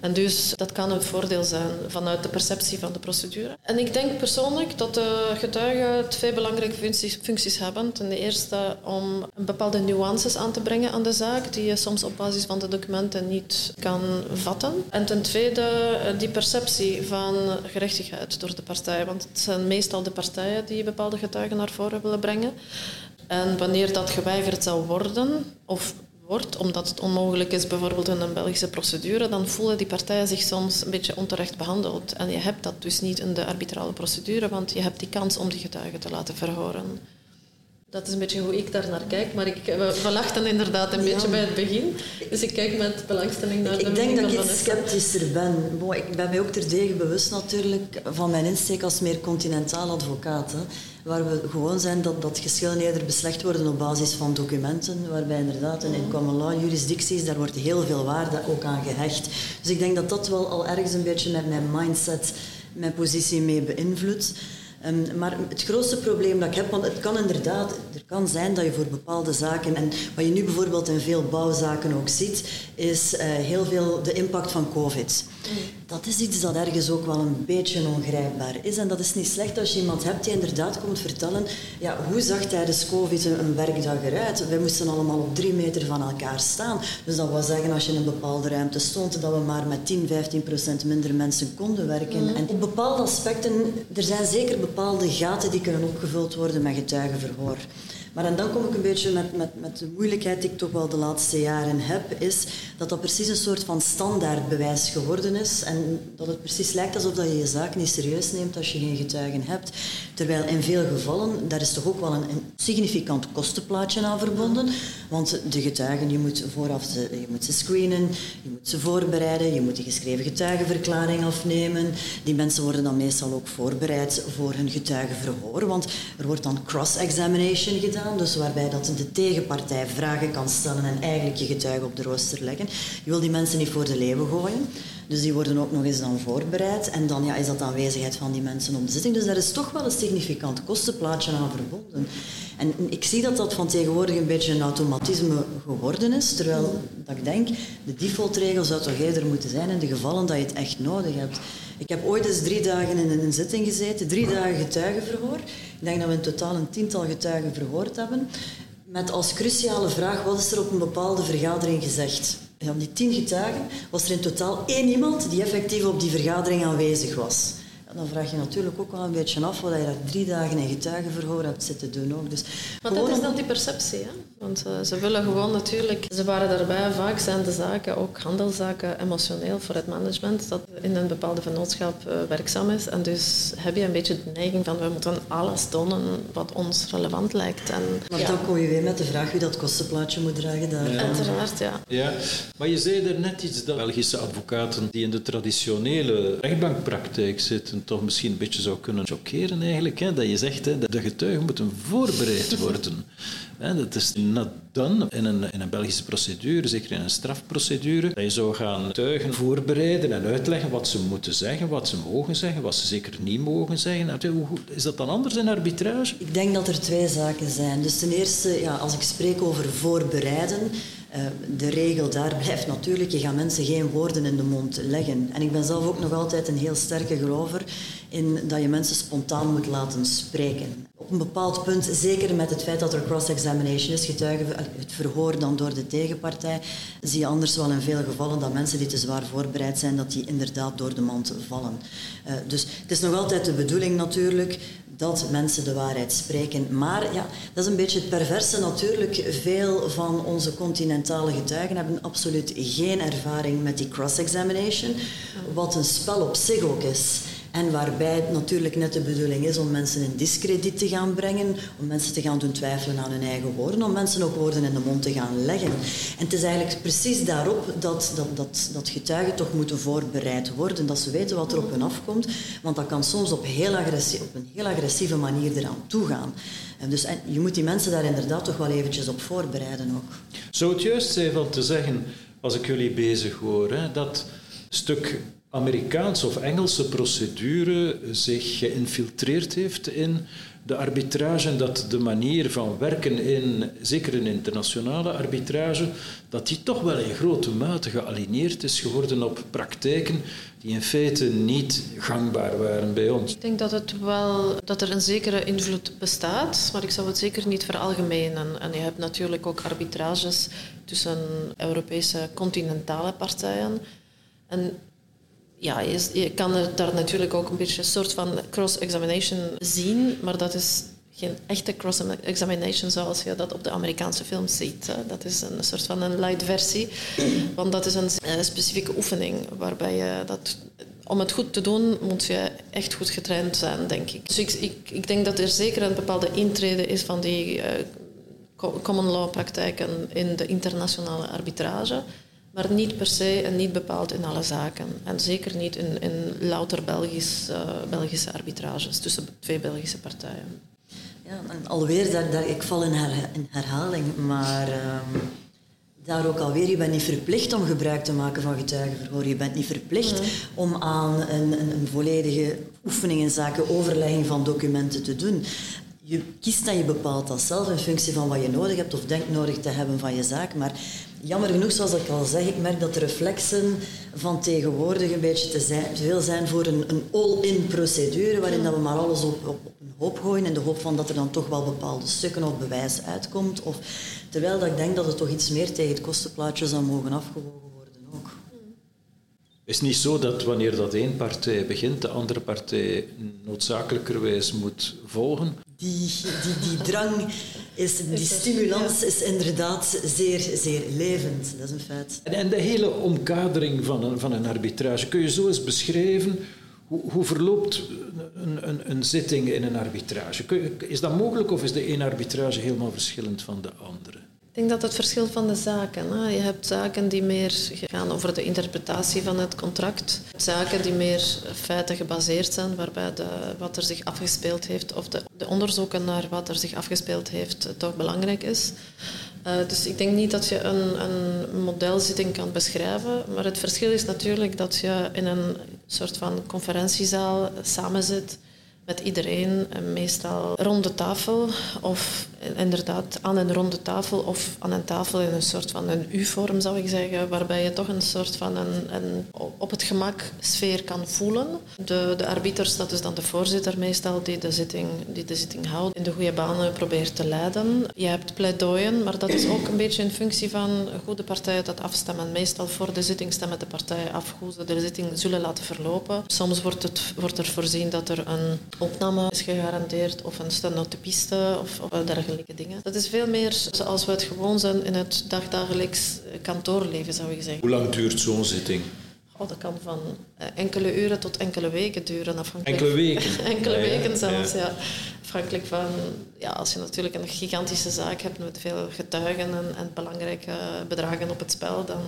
En dus dat kan een voordeel zijn vanuit de perceptie van de procedure. En ik denk persoonlijk dat de getuigen twee belangrijke functies, functies hebben. Ten eerste om bepaalde nuances aan te brengen aan de zaak, die je soms op basis van de documenten niet kan vatten. En ten tweede eh, die perceptie van gerechtigheid door de partijen, want het zijn meestal de partijen die bepaalde getuigen naar voren willen brengen. En wanneer dat geweigerd zou worden, of wordt, omdat het onmogelijk is, bijvoorbeeld in een Belgische procedure, dan voelen die partijen zich soms een beetje onterecht behandeld. En je hebt dat dus niet in de arbitrale procedure, want je hebt die kans om die getuigen te laten verhoren. Dat is een beetje hoe ik daar naar kijk, maar ik, we lachten inderdaad een beetje bij het begin. Dus ik kijk met belangstelling naar ik, de Ik denk dat ik iets sceptischer ben. Bon, ik ben mij ook terdege bewust natuurlijk van mijn insteek als meer continentaal advocaat. Hè, waar we gewoon zijn dat, dat geschillen eerder beslecht worden op basis van documenten, waarbij inderdaad in, in common law jurisdicties, daar wordt heel veel waarde ook aan gehecht. Dus ik denk dat dat wel al ergens een beetje met mijn mindset, mijn positie mee beïnvloedt. Um, maar het grootste probleem dat ik heb, want het kan inderdaad, er kan zijn dat je voor bepaalde zaken, en wat je nu bijvoorbeeld in veel bouwzaken ook ziet, is uh, heel veel de impact van COVID. Dat is iets dat ergens ook wel een beetje ongrijpbaar is. En dat is niet slecht als je iemand hebt die inderdaad komt vertellen, ja, hoe zag tijdens COVID een werkdag eruit? Wij moesten allemaal op drie meter van elkaar staan. Dus dat wil zeggen, als je in een bepaalde ruimte stond, dat we maar met 10, 15 procent minder mensen konden werken. Mm. En op bepaalde aspecten, er zijn zeker bepaalde gaten die kunnen opgevuld worden met getuigenverhoor. Maar en dan kom ik een beetje met, met, met de moeilijkheid die ik toch wel de laatste jaren heb, is dat dat precies een soort van standaardbewijs geworden is en dat het precies lijkt alsof dat je je zaak niet serieus neemt als je geen getuigen hebt. Terwijl in veel gevallen, daar is toch ook wel een, een significant kostenplaatje aan verbonden, want de getuigen, je moet vooraf ze, je moet ze screenen, je moet ze voorbereiden, je moet een geschreven getuigenverklaring afnemen. Die mensen worden dan meestal ook voorbereid voor hun getuigenverhoor, want er wordt dan cross-examination gedaan dus waarbij dat de tegenpartij vragen kan stellen en eigenlijk je getuige op de rooster leggen. Je wil die mensen niet voor de leeuwen gooien, dus die worden ook nog eens dan voorbereid. En dan ja, is dat de aanwezigheid van die mensen op de zitting. Dus daar is toch wel een significant kostenplaatje aan verbonden. En ik zie dat dat van tegenwoordig een beetje een automatisme geworden is, terwijl dat ik denk, de defaultregel zou toch eerder moeten zijn in de gevallen dat je het echt nodig hebt. Ik heb ooit eens drie dagen in een zitting gezeten, drie dagen getuigenverhoor. Ik denk dat we in totaal een tiental getuigen verhoord hebben. Met als cruciale vraag, wat is er op een bepaalde vergadering gezegd? Van die tien getuigen was er in totaal één iemand die effectief op die vergadering aanwezig was. dan vraag je natuurlijk ook wel een beetje af wat je daar drie dagen in getuigenverhoor hebt zitten doen. Ook. Dus Want dat is dan die perceptie, hè? Want uh, ze willen gewoon natuurlijk, ze waren daarbij, vaak zijn de zaken, ook handelszaken, emotioneel voor het management dat in een bepaalde vennootschap uh, werkzaam is. En dus heb je een beetje de neiging van we moeten alles tonen wat ons relevant lijkt. En, maar dan kom je weer met de vraag wie dat kostenplaatje moet dragen daar. Ja. Uiteraard, ja. ja. Maar je zei er net iets dat Belgische advocaten die in de traditionele rechtbankpraktijk zitten toch misschien een beetje zou kunnen chockeren eigenlijk. Hè? Dat je zegt, hè, dat de getuigen moeten voorbereid worden. Dat is not done in een, in een Belgische procedure, zeker in een strafprocedure. Dat je zou gaan getuigen voorbereiden en uitleggen wat ze moeten zeggen, wat ze mogen zeggen, wat ze zeker niet mogen zeggen. Is dat dan anders in arbitrage? Ik denk dat er twee zaken zijn. Dus ten eerste, ja, als ik spreek over voorbereiden, eh, de regel daar blijft natuurlijk, je gaat mensen geen woorden in de mond leggen. En ik ben zelf ook nog altijd een heel sterke gelover in dat je mensen spontaan moet laten spreken. Op een bepaald punt, zeker met het feit dat er cross-examination is, getuigen het verhoor dan door de tegenpartij, zie je anders wel in veel gevallen dat mensen die te zwaar voorbereid zijn, dat die inderdaad door de mand vallen. Uh, dus het is nog altijd de bedoeling natuurlijk dat mensen de waarheid spreken. Maar ja, dat is een beetje het perverse natuurlijk. Veel van onze continentale getuigen hebben absoluut geen ervaring met die cross-examination, wat een spel op zich ook is. En waarbij het natuurlijk net de bedoeling is om mensen in discrediet te gaan brengen, om mensen te gaan doen twijfelen aan hun eigen woorden, om mensen ook woorden in de mond te gaan leggen. En het is eigenlijk precies daarop dat, dat, dat, dat getuigen toch moeten voorbereid worden, dat ze weten wat er op hen afkomt, want dat kan soms op, heel op een heel agressieve manier eraan toegaan. En dus en je moet die mensen daar inderdaad toch wel eventjes op voorbereiden ook. Zou het juist zijn van te zeggen, als ik jullie bezig hoor, hè, dat stuk Amerikaanse of Engelse procedure zich geïnfiltreerd heeft in de arbitrage en dat de manier van werken in, zeker in internationale arbitrage, dat die toch wel in grote mate gealineerd is geworden op praktijken die in feite niet gangbaar waren bij ons. Ik denk dat, het wel, dat er een zekere invloed bestaat, maar ik zou het zeker niet veralgemenen. En je hebt natuurlijk ook arbitrages tussen Europese continentale partijen. En ja, je, kan er daar natuurlijk ook een beetje een soort van cross-examination zien, maar dat is geen echte cross-examination zoals je dat op de Amerikaanse films ziet. Dat is een soort van een light versie, want dat is een, specifieke oefening waarbij je dat om het goed te doen moet je echt goed getraind zijn, denk ik. Dus ik, ik, denk dat er zeker een bepaalde intrede is van die uh, common law praktijken in de internationale arbitrage maar niet per se en niet bepaald in alle zaken. En zeker niet in, in louter Belgisch, uh, Belgische arbitrages tussen twee Belgische partijen. Ja, en alweer, daar, daar, ik val in, in herhaling, maar um, daar ook alweer, je bent niet verplicht om gebruik te maken van getuigenverhoor. Je bent niet verplicht om aan een, een, een volledige oefening in zaken overlegging van documenten te doen. Je kiest en je bepaalt dat zelf in functie van wat je nodig hebt of denkt nodig te hebben van je zaak. Maar jammer genoeg, zoals ik al zeg, ik merk dat de reflexen van tegenwoordig een beetje te, zijn, te veel zijn voor een, een all-in procedure, waarin dat we maar alles op, op, een hoop gooien in de hoop van dat er dan toch wel bepaalde stukken of bewijs uitkomt. Of, terwijl dat ik denk dat het toch iets meer tegen het kostenplaatje zou mogen afgewogen is niet zo dat wanneer dat één partij begint, de andere partij noodzakelijkerwijs moet volgen? Die, die, die drang, is, die stimulans is inderdaad zeer, zeer levend. Dat is een feit. En, en de hele omkadering van een, van een arbitrage, kun je zo eens beschrijven hoe, hoe verloopt een, een, een, zitting in een arbitrage? Is dat mogelijk of is de ene arbitrage helemaal verschillend van de andere? Ik denk dat het verschilt van de zaken. Hè. Je hebt zaken die meer gaan over de interpretatie van het contract. Zaken die meer feiten gebaseerd zijn, waarbij de, wat er zich afgespeeld heeft, of de, de onderzoeken naar wat er zich afgespeeld heeft, toch belangrijk is. Uh, dus ik denk niet dat je een, een modelzitting kan beschrijven, maar het verschil is natuurlijk dat je in een soort van conferentiezaal samenzit met iedereen, meestal rond de tafel of inderdaad aan een ronde tafel of aan een tafel in een soort van een U-vorm zou ik zeggen, waarbij je toch een soort van een, een op het gemak sfeer kan voelen. De, de arbiters, dat is dan de voorzitter meestal, die de, zitting, die de zitting houdt, in de goede banen probeert te leiden. Je hebt pleidooien, maar dat is ook een beetje in functie van hoe de partijen dat afstemmen. Meestal voor de zitting stemmen de partijen af hoe ze de zitting zullen laten verlopen. Soms wordt, het, wordt er voorzien dat er een opname is gegarandeerd of een stenotepiste of, of dergelijke dingen. Dat is veel meer zoals we het gewoon zijn in het dagdagelijks kantoorleven, zou ik zeggen. Hoe lang duurt zo'n zitting? Oh, dat kan van eh, enkele uren tot enkele weken duren. Afhankelijk enkele weken? enkele weken zelfs, ja. Afhankelijk van, ja, als je natuurlijk een gigantische zaak hebt met veel getuigen en, en belangrijke bedragen op het spel, dan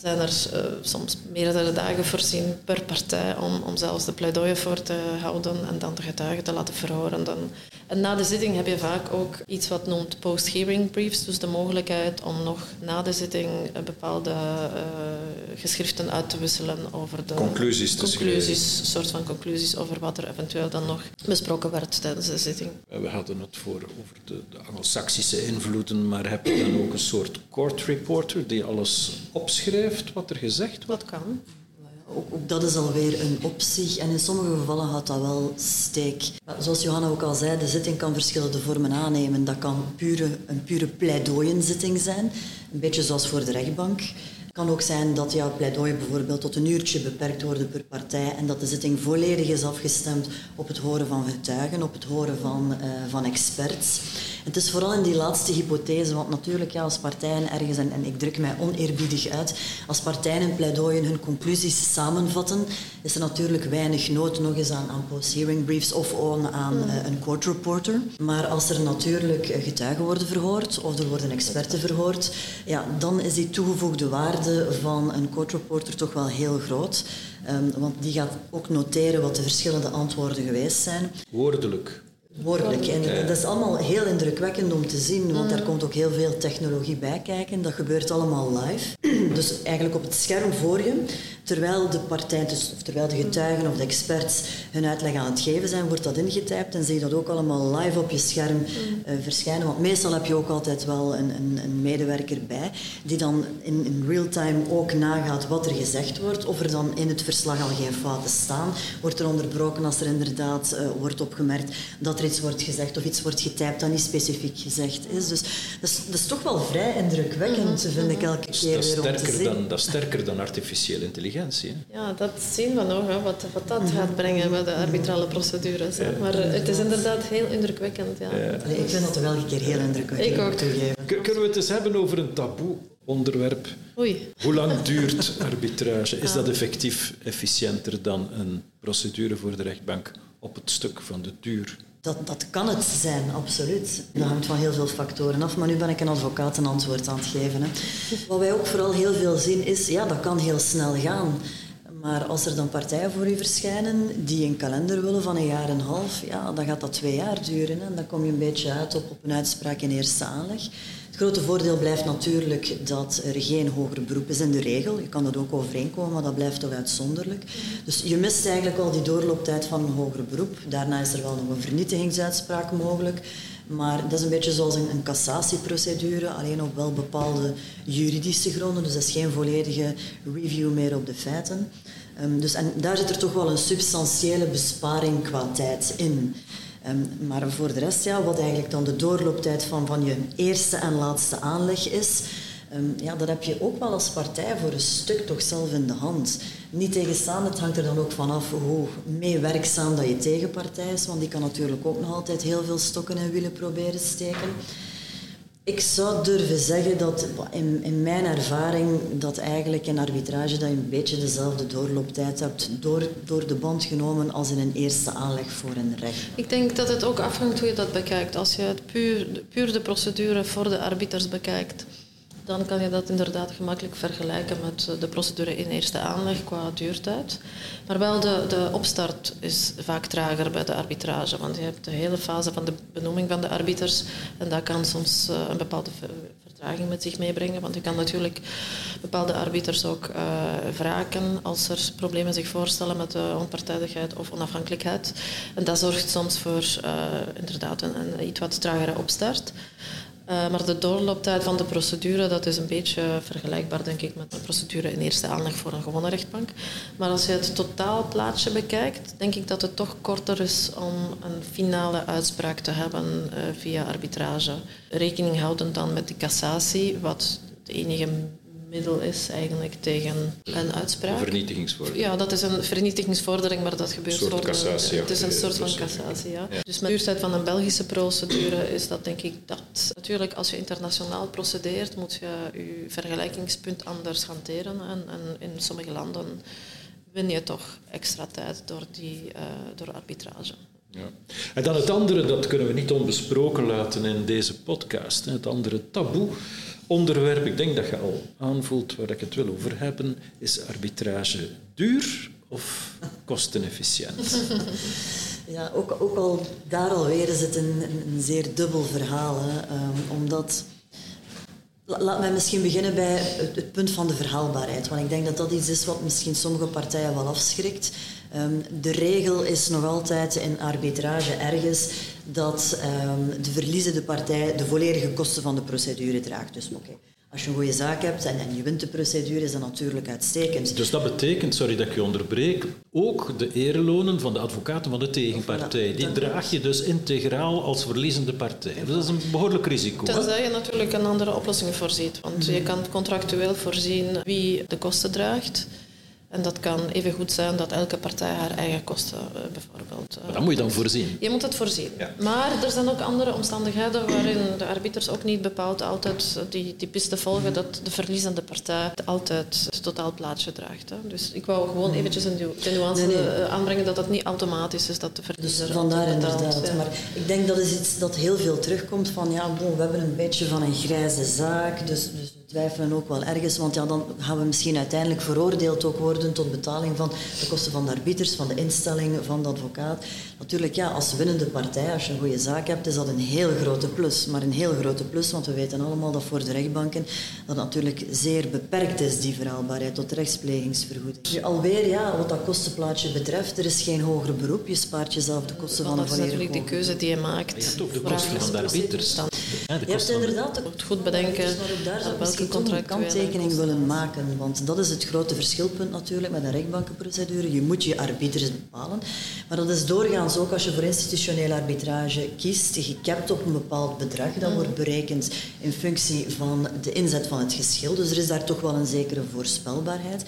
zijn er uh, soms meerdere dagen voorzien per partij om, om zelfs de pleidooien voor te houden en dan de getuigen te laten verhoren. Dan. En na de zitting heb je vaak ook iets wat noemt post-hearing briefs, dus de mogelijkheid om nog na de zitting bepaalde uh, geschriften uit te wisselen over de conclusies, te conclusies soort van conclusies over wat er eventueel dan nog besproken werd tijdens de zitting. We hadden het voor over de, de Anglo-Saxische invloeden, maar heb je dan ook een soort court reporter die alles opschrijft? wat er gezegd wordt? Wat kan. Ook, dat is alweer een optie en in sommige gevallen had dat wel steek. Zoals Johanna ook al zei, de zitting kan verschillende vormen aannemen. Dat kan pure, een pure pleidooienzitting zijn, een beetje zoals voor de rechtbank. Het kan ook zijn dat jouw pleidooi bijvoorbeeld tot een uurtje beperkt wordt per partij en dat de zitting volledig is afgestemd op het horen van getuigen, op het horen van, uh, van experts. Het is vooral in die laatste hypothese, want natuurlijk ja, als partijen ergens, en, en ik druk mij oneerbiedig uit, als partijen in pleidooien hun conclusies samenvatten, is er natuurlijk weinig nood nog eens aan, aan post-hearing briefs of aan uh, een court reporter. Maar als er natuurlijk getuigen worden verhoord of er worden experten verhoord, ja, dan is die toegevoegde waarde van een court reporter toch wel heel groot. Um, want die gaat ook noteren wat de verschillende antwoorden geweest zijn. Woordelijk. Woordelijk. En dat is allemaal heel indrukwekkend om te zien, want daar komt ook heel veel technologie bij kijken. Dat gebeurt allemaal live. Dus eigenlijk op het scherm voor je, terwijl de partij, dus, of terwijl de getuigen of de experts hun uitleg aan het geven zijn, wordt dat ingetypt en zie je dat ook allemaal live op je scherm uh, verschijnen. Want meestal heb je ook altijd wel een, een, een medewerker bij, die dan in, in real time ook nagaat wat er gezegd wordt, of er dan in het verslag al geen fouten staan. Wordt er onderbroken als er inderdaad uh, wordt opgemerkt dat er iets wordt gezegd of iets wordt getypt dat niet specifiek gezegd is. Dus dat is, dat is toch wel vrij indrukwekkend, mm vind ik elke dus keer dat weer om te zien. Dan, dat is sterker dan artificiële intelligentie. Hè? Ja, dat zien we nog, hè, wat, wat dat gaat brengen bij de arbitrale procedures. Ja. Maar uh, het is inderdaad heel indrukwekkend. Ja. ja. Allee, ik vind dat wel een keer heel indrukwekkend. Ik ook. Toegeven. Kunnen we het eens hebben over een taboe onderwerp? Oei. Hoe lang duurt arbitrage? Is dat effectief efficiënter dan een procedure voor de rechtbank op het stuk van de duur? Dat, dat kan het zijn, absoluut. Dat hangt van heel veel factoren af, maar nu ben ik een advocaat een antwoord aan het geven. Hè. Wat wij ook vooral heel veel zien is, ja, dat kan heel snel gaan. Maar als er dan partijen voor u verschijnen die een kalender willen van een jaar en een half, ja, dan gaat dat twee jaar duren. En dan kom je een beetje uit op, op een uitspraak in eerste aanleg. Het grote voordeel blijft natuurlijk dat er geen hoger beroep is in de regel. Je kan dat ook overeenkomen, maar dat blijft toch uitzonderlijk. Dus je mist eigenlijk al die doorlooptijd van een hoger beroep. Daarna is er wel nog een vernietigingsuitspraak mogelijk. Maar dat is een beetje zoals een, een cassatieprocedure, alleen op wel bepaalde juridische gronden. Dus dat is geen volledige review meer op de feiten. Um, dus, en daar zit er toch wel een substantiële besparing qua tijd in. Um, maar voor de rest, ja, wat eigenlijk dan de doorlooptijd van, van je eerste en laatste aanleg is, um, ja, dat heb je ook wel als partij voor een stuk toch zelf in de hand. Niet tegenstaan, het hangt er dan ook vanaf hoe meewerkzaam dat je tegenpartij is, want die kan natuurlijk ook nog altijd heel veel stokken en wielen proberen steken. Ik zou durven zeggen dat in, in, mijn ervaring dat eigenlijk in arbitrage dat je een beetje dezelfde doorlooptijd hebt door, door de band genomen als in een eerste aanleg voor een recht. Ik denk dat het ook afhangt hoe je dat bekijkt. Als je het puur, puur de procedure voor de arbiters bekijkt, dan kan je dat inderdaad gemakkelijk vergelijken met de procedure in eerste aanleg qua duurtijd. Maar wel de, de opstart is vaak trager bij de arbitrage, want je hebt de hele fase van de benoeming van de arbiters en dat kan soms uh, een bepaalde vertraging met zich meebrengen, want je kan natuurlijk bepaalde arbiters ook uh, wraken als er problemen zich voorstellen met de onpartijdigheid of onafhankelijkheid. En dat zorgt soms voor inderdaad een, een iets wat tragere opstart. Uh, maar de doorlooptijd van de procedure dat is een beetje vergelijkbaar denk ik met de procedure in eerste aanleg voor een gewone rechtbank. Maar als je het totaalplaatje bekijkt, denk ik dat het toch korter is om een finale uitspraak te hebben uh, via arbitrage. Rekening houdend dan met de cassatie, wat de enige middel is eigenlijk tegen een uitspraak. Een vernietigingsvordering. Ja, dat is een vernietigingsvordering, maar dat gebeurt Een soort voor de- cassatie, Het is een soort van cassatie, ja. Ja. Dus met de duurtijd van een Belgische procedure is dat denk ik dat. Natuurlijk, als je internationaal procedeert, moet je je vergelijkingspunt anders hanteren. En, en in sommige landen win je toch extra tijd door, die, eh, door arbitrage. Ja. En dan het andere, dat kunnen we niet onbesproken laten in deze podcast. Het andere taboe onderwerp, ik denk dat je al aanvoelt waar ik het wil over hebben, is arbitrage duur of kostenefficiënt? Ja, ook, ook al daar alweer is het een, een, zeer dubbel verhaal. Hè. Ehm, omdat... La- Laat mij misschien beginnen bij het, het punt van de verhaalbaarheid. Want ik denk dat dat iets is wat misschien sommige partijen wel afschrikt. Ehm, de regel is nog altijd in arbitrage ergens dat ehm, de verliezende partij de volledige kosten van de procedure draagt. Dus oké, als je een goede zaak hebt en, en je wint de procedure, is dat natuurlijk uitstekend. Dus dat betekent, sorry dat ik je onderbreek, ook de erelonen van de advocaten van de tegenpartij. Die draag je dus integraal als verliezende partij. Dus dat is een behoorlijk risico. Tenzij je natuurlijk een andere oplossing voorziet. Want je kan contractueel voorzien wie de kosten draagt. En dat kan even goed zijn dat elke partij haar eigen kosten eh, bijvoorbeeld. eh, Maar dat moet je dan voorzien. Je moet het voorzien. Ja. Maar er zijn ook andere omstandigheden waarin de arbiters ook niet bepaald altijd die, die piste volgen dat de verliezende partij altijd het totaalplaatje draagt. Hè. Dus ik wou gewoon eventjes een nuance Nee, nee. eh, aanbrengen dat dat niet automatisch is dat de Dus verliezer vandaar altijd betaalt. inderdaad. Ja. Maar ik denk dat is iets dat heel veel terugkomt van ja, bon, we hebben een beetje van een grijze zaak, dus, dus twijfelen ook wel ergens, want ja, dan gaan we misschien uiteindelijk veroordeeld ook worden tot betaling van de kosten van de arbiters, van de instelling, van de advocaat. Natuurlijk, ja, als winnende partij, als je een goede zaak hebt, is dat een heel grote plus. Maar een heel grote plus, want we weten allemaal dat voor de rechtbanken dat natuurlijk zeer beperkt is, die verhaalbaarheid tot rechtsplegingsvergoeding. Alweer, ja, wat dat kostenplaatje betreft, er is geen hoger beroep. Je spaart jezelf de kosten van dat een is volledig natuurlijk de keuze die je maakt. Je hebt ook de kosten van de arbiters. Ja, de Je hebt de- inderdaad de moet goed bedenken ik toch een kanttekening willen maken. Want dat is het grote verschilpunt natuurlijk met een rechtbankenprocedure. Je moet je arbiters bepalen. Maar dat is doorgaans ook als je voor institutionele arbitrage kiest, gecapt op een bepaald bedrag. Dat wordt berekend in functie van de inzet van het geschil. Dus er is daar toch wel een zekere voorspelbaarheid.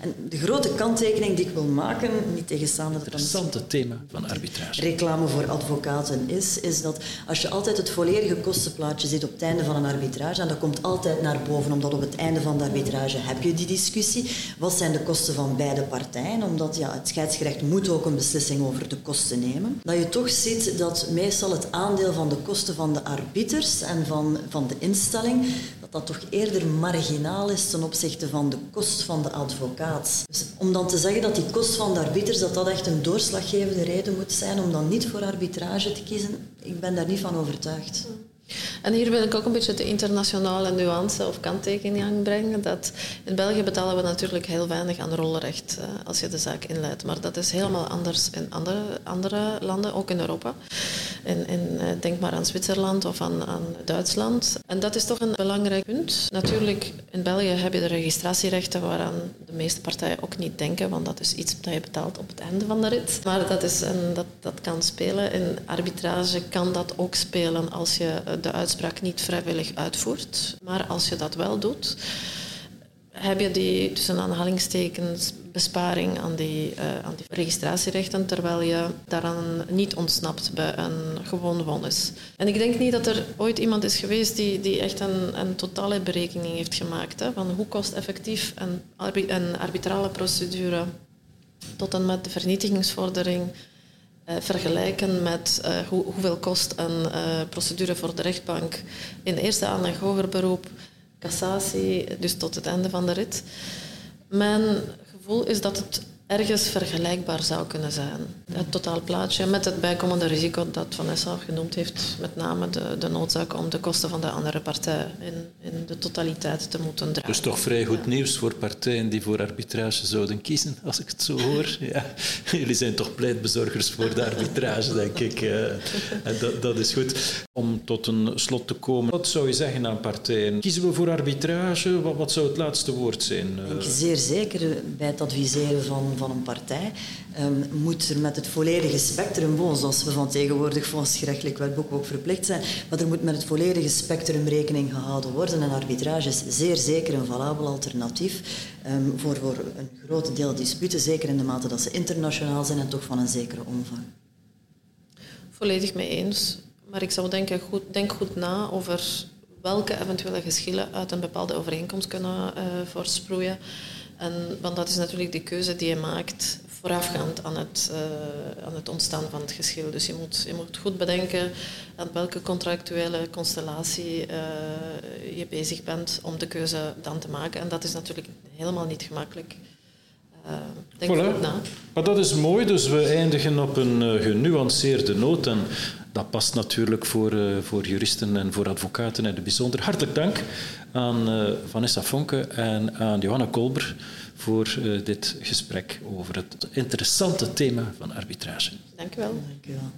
En de grote kanttekening die ik wil maken, niet tegenstaande misschien Interessante thema van arbitrage. reclame voor advocaten is, is dat als je altijd het volledige kostenplaatje ziet op het einde van een arbitrage, en dat komt altijd naar boven, omdat op het einde van de arbitrage heb je die discussie, wat zijn de kosten van beide partijen, omdat ja, het scheidsgerecht moet ook een beslissing over de kosten nemen, dat je toch ziet dat meestal het aandeel van de kosten van de arbiters en van, van de instelling, dat dat toch eerder marginaal is ten opzichte van de kost van de advocaat. Dus om dan te zeggen dat die kost van de arbiters dat dat echt een doorslaggevende reden moet zijn om dan niet voor arbitrage te kiezen, ik ben daar niet van overtuigd. En hier wil ik ook een beetje de internationale nuance of kanttekening aanbrengen. Dat in België betalen we natuurlijk heel weinig aan rolrecht eh, als je de zaak inleidt. Maar dat is helemaal anders in andere, andere landen, ook in Europa. In, eh, denk maar aan Zwitserland of aan, aan Duitsland. En dat is toch een belangrijk punt. Natuurlijk, in België heb je de registratierechten waaraan de meeste partijen ook niet denken, want dat is iets dat je betaalt op het einde van de rit. Maar dat, is een, dat, dat kan spelen. In arbitrage kan dat ook spelen als je eh, de uitspraak niet vrijwillig uitvoert. Maar als je dat wel doet, heb je die tussen aanhalingstekens besparing aan die, eh, aan registratierechten, terwijl je daaraan niet ontsnapt bij een gewoon vonnis. En ik denk niet dat er ooit iemand is geweest die, die echt een, een totale berekening heeft gemaakt hè, van hoe kost effectief een, een arbitrale procedure tot en met de vernietigingsvordering vergelijken met eh, hoe, hoeveel kost een eh, procedure voor de rechtbank in eerste aanleg hoger beroep, cassatie, dus tot het einde van de rit. Mijn gevoel is dat het ergens vergelijkbaar zou kunnen zijn. Het totaalplaatje met het bijkomende risico dat Vanessa genoemd heeft, met name de, de noodzaak om de kosten van de andere partij in, in de totaliteit te moeten dragen. Dus toch vrij goed nieuws voor partijen die voor arbitrage zouden kiezen, als ik het zo hoor. Ja. Jullie zijn toch pleitbezorgers voor de arbitrage, denk ik. eh. En dat, dat is goed. Om tot een slot te komen, wat zou je zeggen aan partijen? Kiezen we voor arbitrage? Wat, wat zou het laatste woord zijn? Ik denk zeer zeker bij het adviseren van, van een partij um, moet er met het volledige spectrum, zoals we van tegenwoordig volgens gerechtelijk wetboek ook verplicht zijn, maar er moet met het volledige spectrum rekening gehouden worden. En arbitrage is zeer zeker een valabel alternatief um, voor, voor een groot deel disputen, zeker in de mate dat ze internationaal zijn en toch van een zekere omvang. Volledig mee eens. Maar ik zou denken, goed, denk goed na over welke eventuele geschillen uit een bepaalde overeenkomst kunnen uh. En, want dat is natuurlijk de keuze die je maakt voorafgaand aan het, uh, aan het ontstaan van het geschil. Dus je moet, je moet goed bedenken aan welke contractuele constellatie uh, je bezig bent om de keuze dan te maken. En dat is natuurlijk helemaal niet gemakkelijk. Uh, denk voilà. goed na. Maar dat is mooi, dus we eindigen op een genuanceerde noot. En dat past natuurlijk voor, voor juristen en voor advocaten in het bijzonder. Hartelijk dank aan eh, Vanessa Fonke en aan Johanna Kolber voor eh, dit gesprek over het interessante thema van arbitrage. Dank u. Dank u wel.